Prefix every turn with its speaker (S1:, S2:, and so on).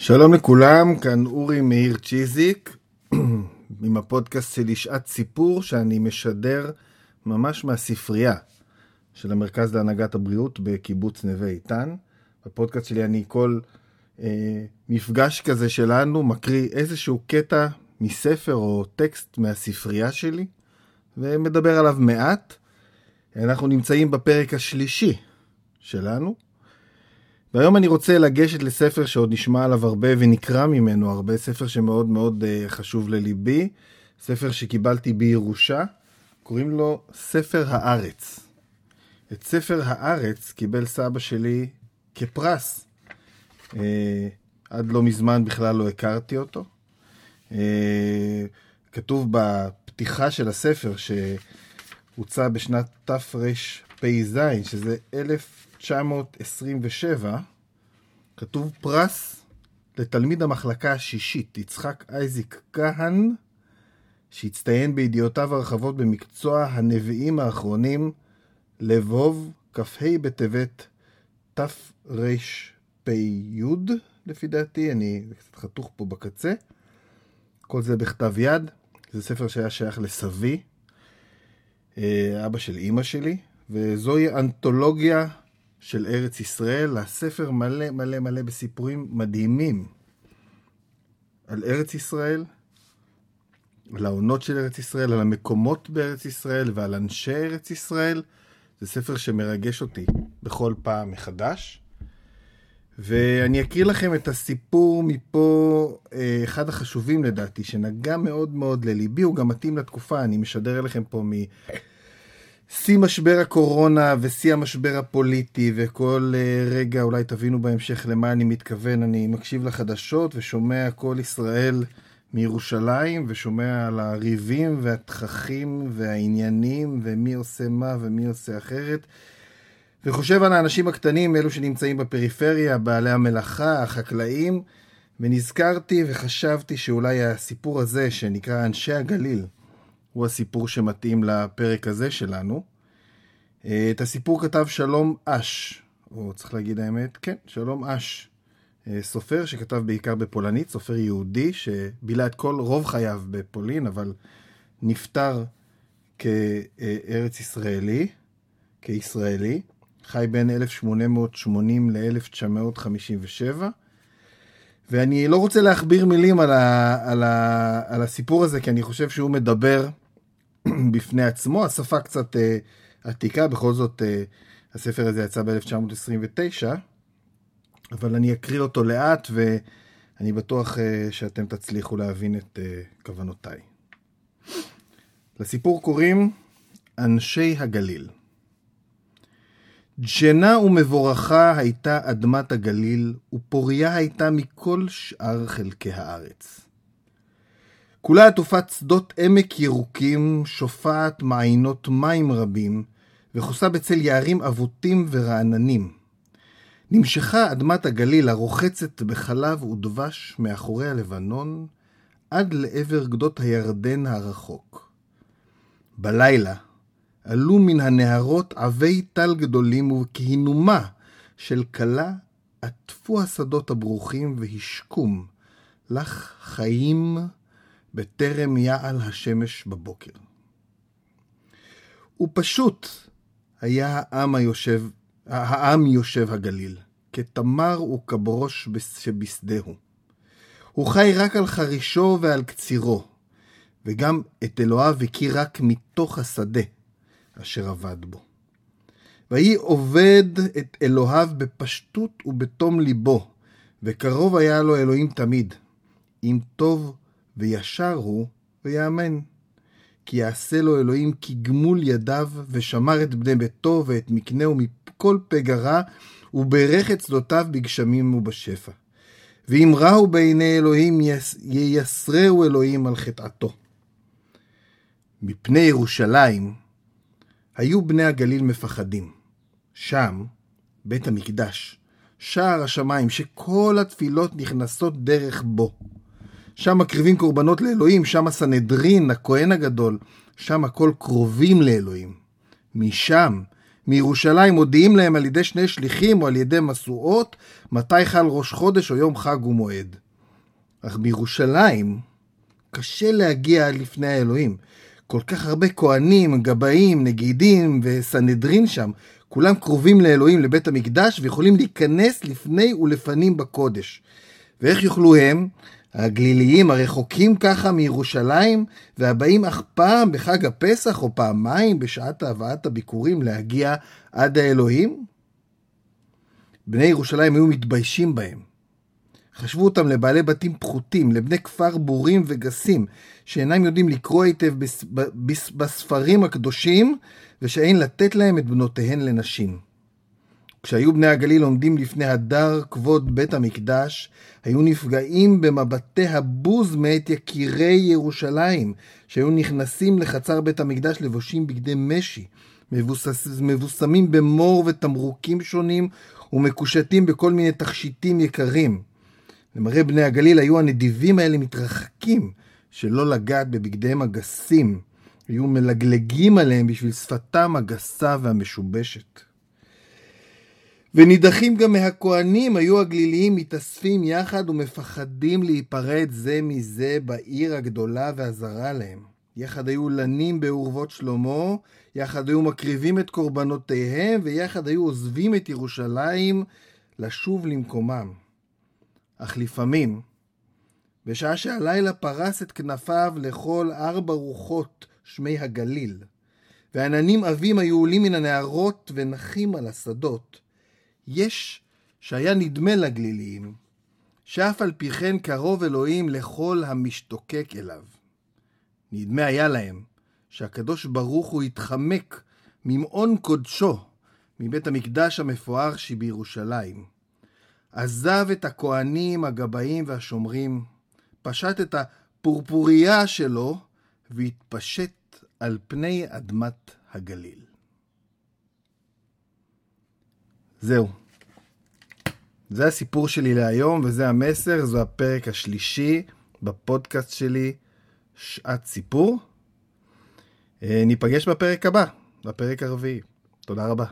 S1: שלום לכולם, כאן אורי מאיר צ'יזיק, עם הפודקאסט שלי שעת סיפור שאני משדר ממש מהספרייה של המרכז להנהגת הבריאות בקיבוץ נווה איתן. בפודקאסט שלי אני כל אה, מפגש כזה שלנו מקריא איזשהו קטע מספר או טקסט מהספרייה שלי ומדבר עליו מעט. אנחנו נמצאים בפרק השלישי שלנו. והיום אני רוצה לגשת לספר שעוד נשמע עליו הרבה ונקרא ממנו הרבה, ספר שמאוד מאוד uh, חשוב לליבי, ספר שקיבלתי בירושה, קוראים לו ספר הארץ. את ספר הארץ קיבל סבא שלי כפרס. Uh, עד לא מזמן בכלל לא הכרתי אותו. Uh, כתוב בפתיחה של הספר שהוצא בשנת תרפ"ז, שזה 1927, כתוב פרס לתלמיד המחלקה השישית, יצחק אייזיק כהן, שהצטיין בידיעותיו הרחבות במקצוע הנביאים האחרונים, לבוב, כ"ה בטבת תרפ"י, לפי דעתי, אני קצת חתוך פה בקצה. כל זה בכתב יד, זה ספר שהיה שייך לסבי, אה, אבא של אימא שלי, וזוהי אנתולוגיה של ארץ ישראל, הספר מלא מלא מלא בסיפורים מדהימים על ארץ ישראל, על העונות של ארץ ישראל, על המקומות בארץ ישראל ועל אנשי ארץ ישראל. זה ספר שמרגש אותי בכל פעם מחדש. ואני אקריא לכם את הסיפור מפה, אה, אחד החשובים לדעתי, שנגע מאוד מאוד לליבי, הוא גם מתאים לתקופה, אני משדר אליכם פה מ... שיא משבר הקורונה ושיא המשבר הפוליטי וכל uh, רגע אולי תבינו בהמשך למה אני מתכוון. אני מקשיב לחדשות ושומע כל ישראל מירושלים ושומע על הריבים והתככים והעניינים ומי עושה מה ומי עושה אחרת. וחושב על האנשים הקטנים, אלו שנמצאים בפריפריה, בעלי המלאכה, החקלאים, ונזכרתי וחשבתי שאולי הסיפור הזה שנקרא אנשי הגליל, הוא הסיפור שמתאים לפרק הזה שלנו. אה, את הסיפור כתב שלום אש, או צריך להגיד האמת, כן, שלום אש. אה, סופר שכתב בעיקר בפולנית, סופר יהודי שבילה את כל רוב חייו בפולין, אבל נפטר כארץ ישראלי, כישראלי, חי בין 1880 ל-1957. ואני לא רוצה להכביר מילים על, ה, על, ה, על הסיפור הזה, כי אני חושב שהוא מדבר בפני עצמו. השפה קצת uh, עתיקה, בכל זאת uh, הספר הזה יצא ב-1929, אבל אני אקריא אותו לאט, ואני בטוח uh, שאתם תצליחו להבין את uh, כוונותיי. לסיפור קוראים אנשי הגליל. ג'נה ומבורכה הייתה אדמת הגליל, ופוריה הייתה מכל שאר חלקי הארץ. כולה עטופת שדות עמק ירוקים, שופעת מעיינות מים רבים, וחוסה בצל יערים אבותים ורעננים. נמשכה אדמת הגליל הרוחצת בחלב ודבש מאחורי הלבנון, עד לעבר גדות הירדן הרחוק. בלילה, עלו מן הנהרות עבי טל גדולים, וכהינומה של כלה עטפו השדות הברוכים והשקום, לך חיים בטרם יעל השמש בבוקר. ופשוט היה העם היושב, העם יושב הגליל, כתמר וכברוש שבשדהו. הוא חי רק על חרישו ועל קצירו, וגם את אלוהיו הכיר רק מתוך השדה. אשר עבד בו. ויהי עובד את אלוהיו בפשטות ובתום ליבו, וקרוב היה לו אלוהים תמיד. אם טוב וישר הוא, ויאמן. כי יעשה לו אלוהים כגמול ידיו, ושמר את בני ביתו ואת מקנהו מכל פגע רע, וברך את שדותיו בגשמים ובשפע. ואם רעו בעיני אלוהים, ייסרהו אלוהים על חטאתו. מפני ירושלים, היו בני הגליל מפחדים. שם, בית המקדש, שער השמיים, שכל התפילות נכנסות דרך בו. שם מקריבים קורבנות לאלוהים, שם הסנהדרין, הכהן הגדול, שם הכל קרובים לאלוהים. משם, מירושלים מודיעים להם על ידי שני שליחים או על ידי משואות מתי חל ראש חודש או יום חג ומועד. אך בירושלים קשה להגיע לפני האלוהים. כל כך הרבה כהנים, גבאים, נגידים וסנהדרין שם, כולם קרובים לאלוהים לבית המקדש ויכולים להיכנס לפני ולפנים בקודש. ואיך יוכלו הם, הגליליים הרחוקים ככה מירושלים, והבאים אך פעם בחג הפסח או פעמיים בשעת הבאת הביקורים להגיע עד האלוהים? בני ירושלים היו מתביישים בהם. חשבו אותם לבעלי בתים פחותים, לבני כפר בורים וגסים, שאינם יודעים לקרוא היטב בספרים הקדושים, ושאין לתת להם את בנותיהן לנשים. כשהיו בני הגליל עומדים לפני הדר כבוד בית המקדש, היו נפגעים במבטי הבוז מאת יקירי ירושלים, שהיו נכנסים לחצר בית המקדש לבושים בגדי משי, מבוסס, מבוסמים במור ותמרוקים שונים, ומקושטים בכל מיני תכשיטים יקרים. למראה בני הגליל היו הנדיבים האלה מתרחקים, שלא לגעת בבגדיהם הגסים, היו מלגלגים עליהם בשביל שפתם הגסה והמשובשת. ונידחים גם מהכהנים, היו הגליליים מתאספים יחד ומפחדים להיפרד זה מזה בעיר הגדולה והזרה להם. יחד היו לנים באורוות שלמה, יחד היו מקריבים את קורבנותיהם, ויחד היו עוזבים את ירושלים לשוב למקומם. אך לפעמים, בשעה שהלילה פרס את כנפיו לכל ארבע רוחות שמי הגליל, ועננים עבים היו עולים מן הנהרות ונחים על השדות, יש שהיה נדמה לגליליים, שאף על פי כן קרוב אלוהים לכל המשתוקק אליו. נדמה היה להם שהקדוש ברוך הוא התחמק ממעון קודשו מבית המקדש המפואר שבירושלים. עזב את הכהנים, הגבאים והשומרים, פשט את הפורפוריה שלו והתפשט על פני אדמת הגליל. זהו. זה הסיפור שלי להיום, וזה המסר, זו הפרק השלישי בפודקאסט שלי, שעת סיפור. אה, ניפגש בפרק הבא, בפרק הרביעי. תודה רבה.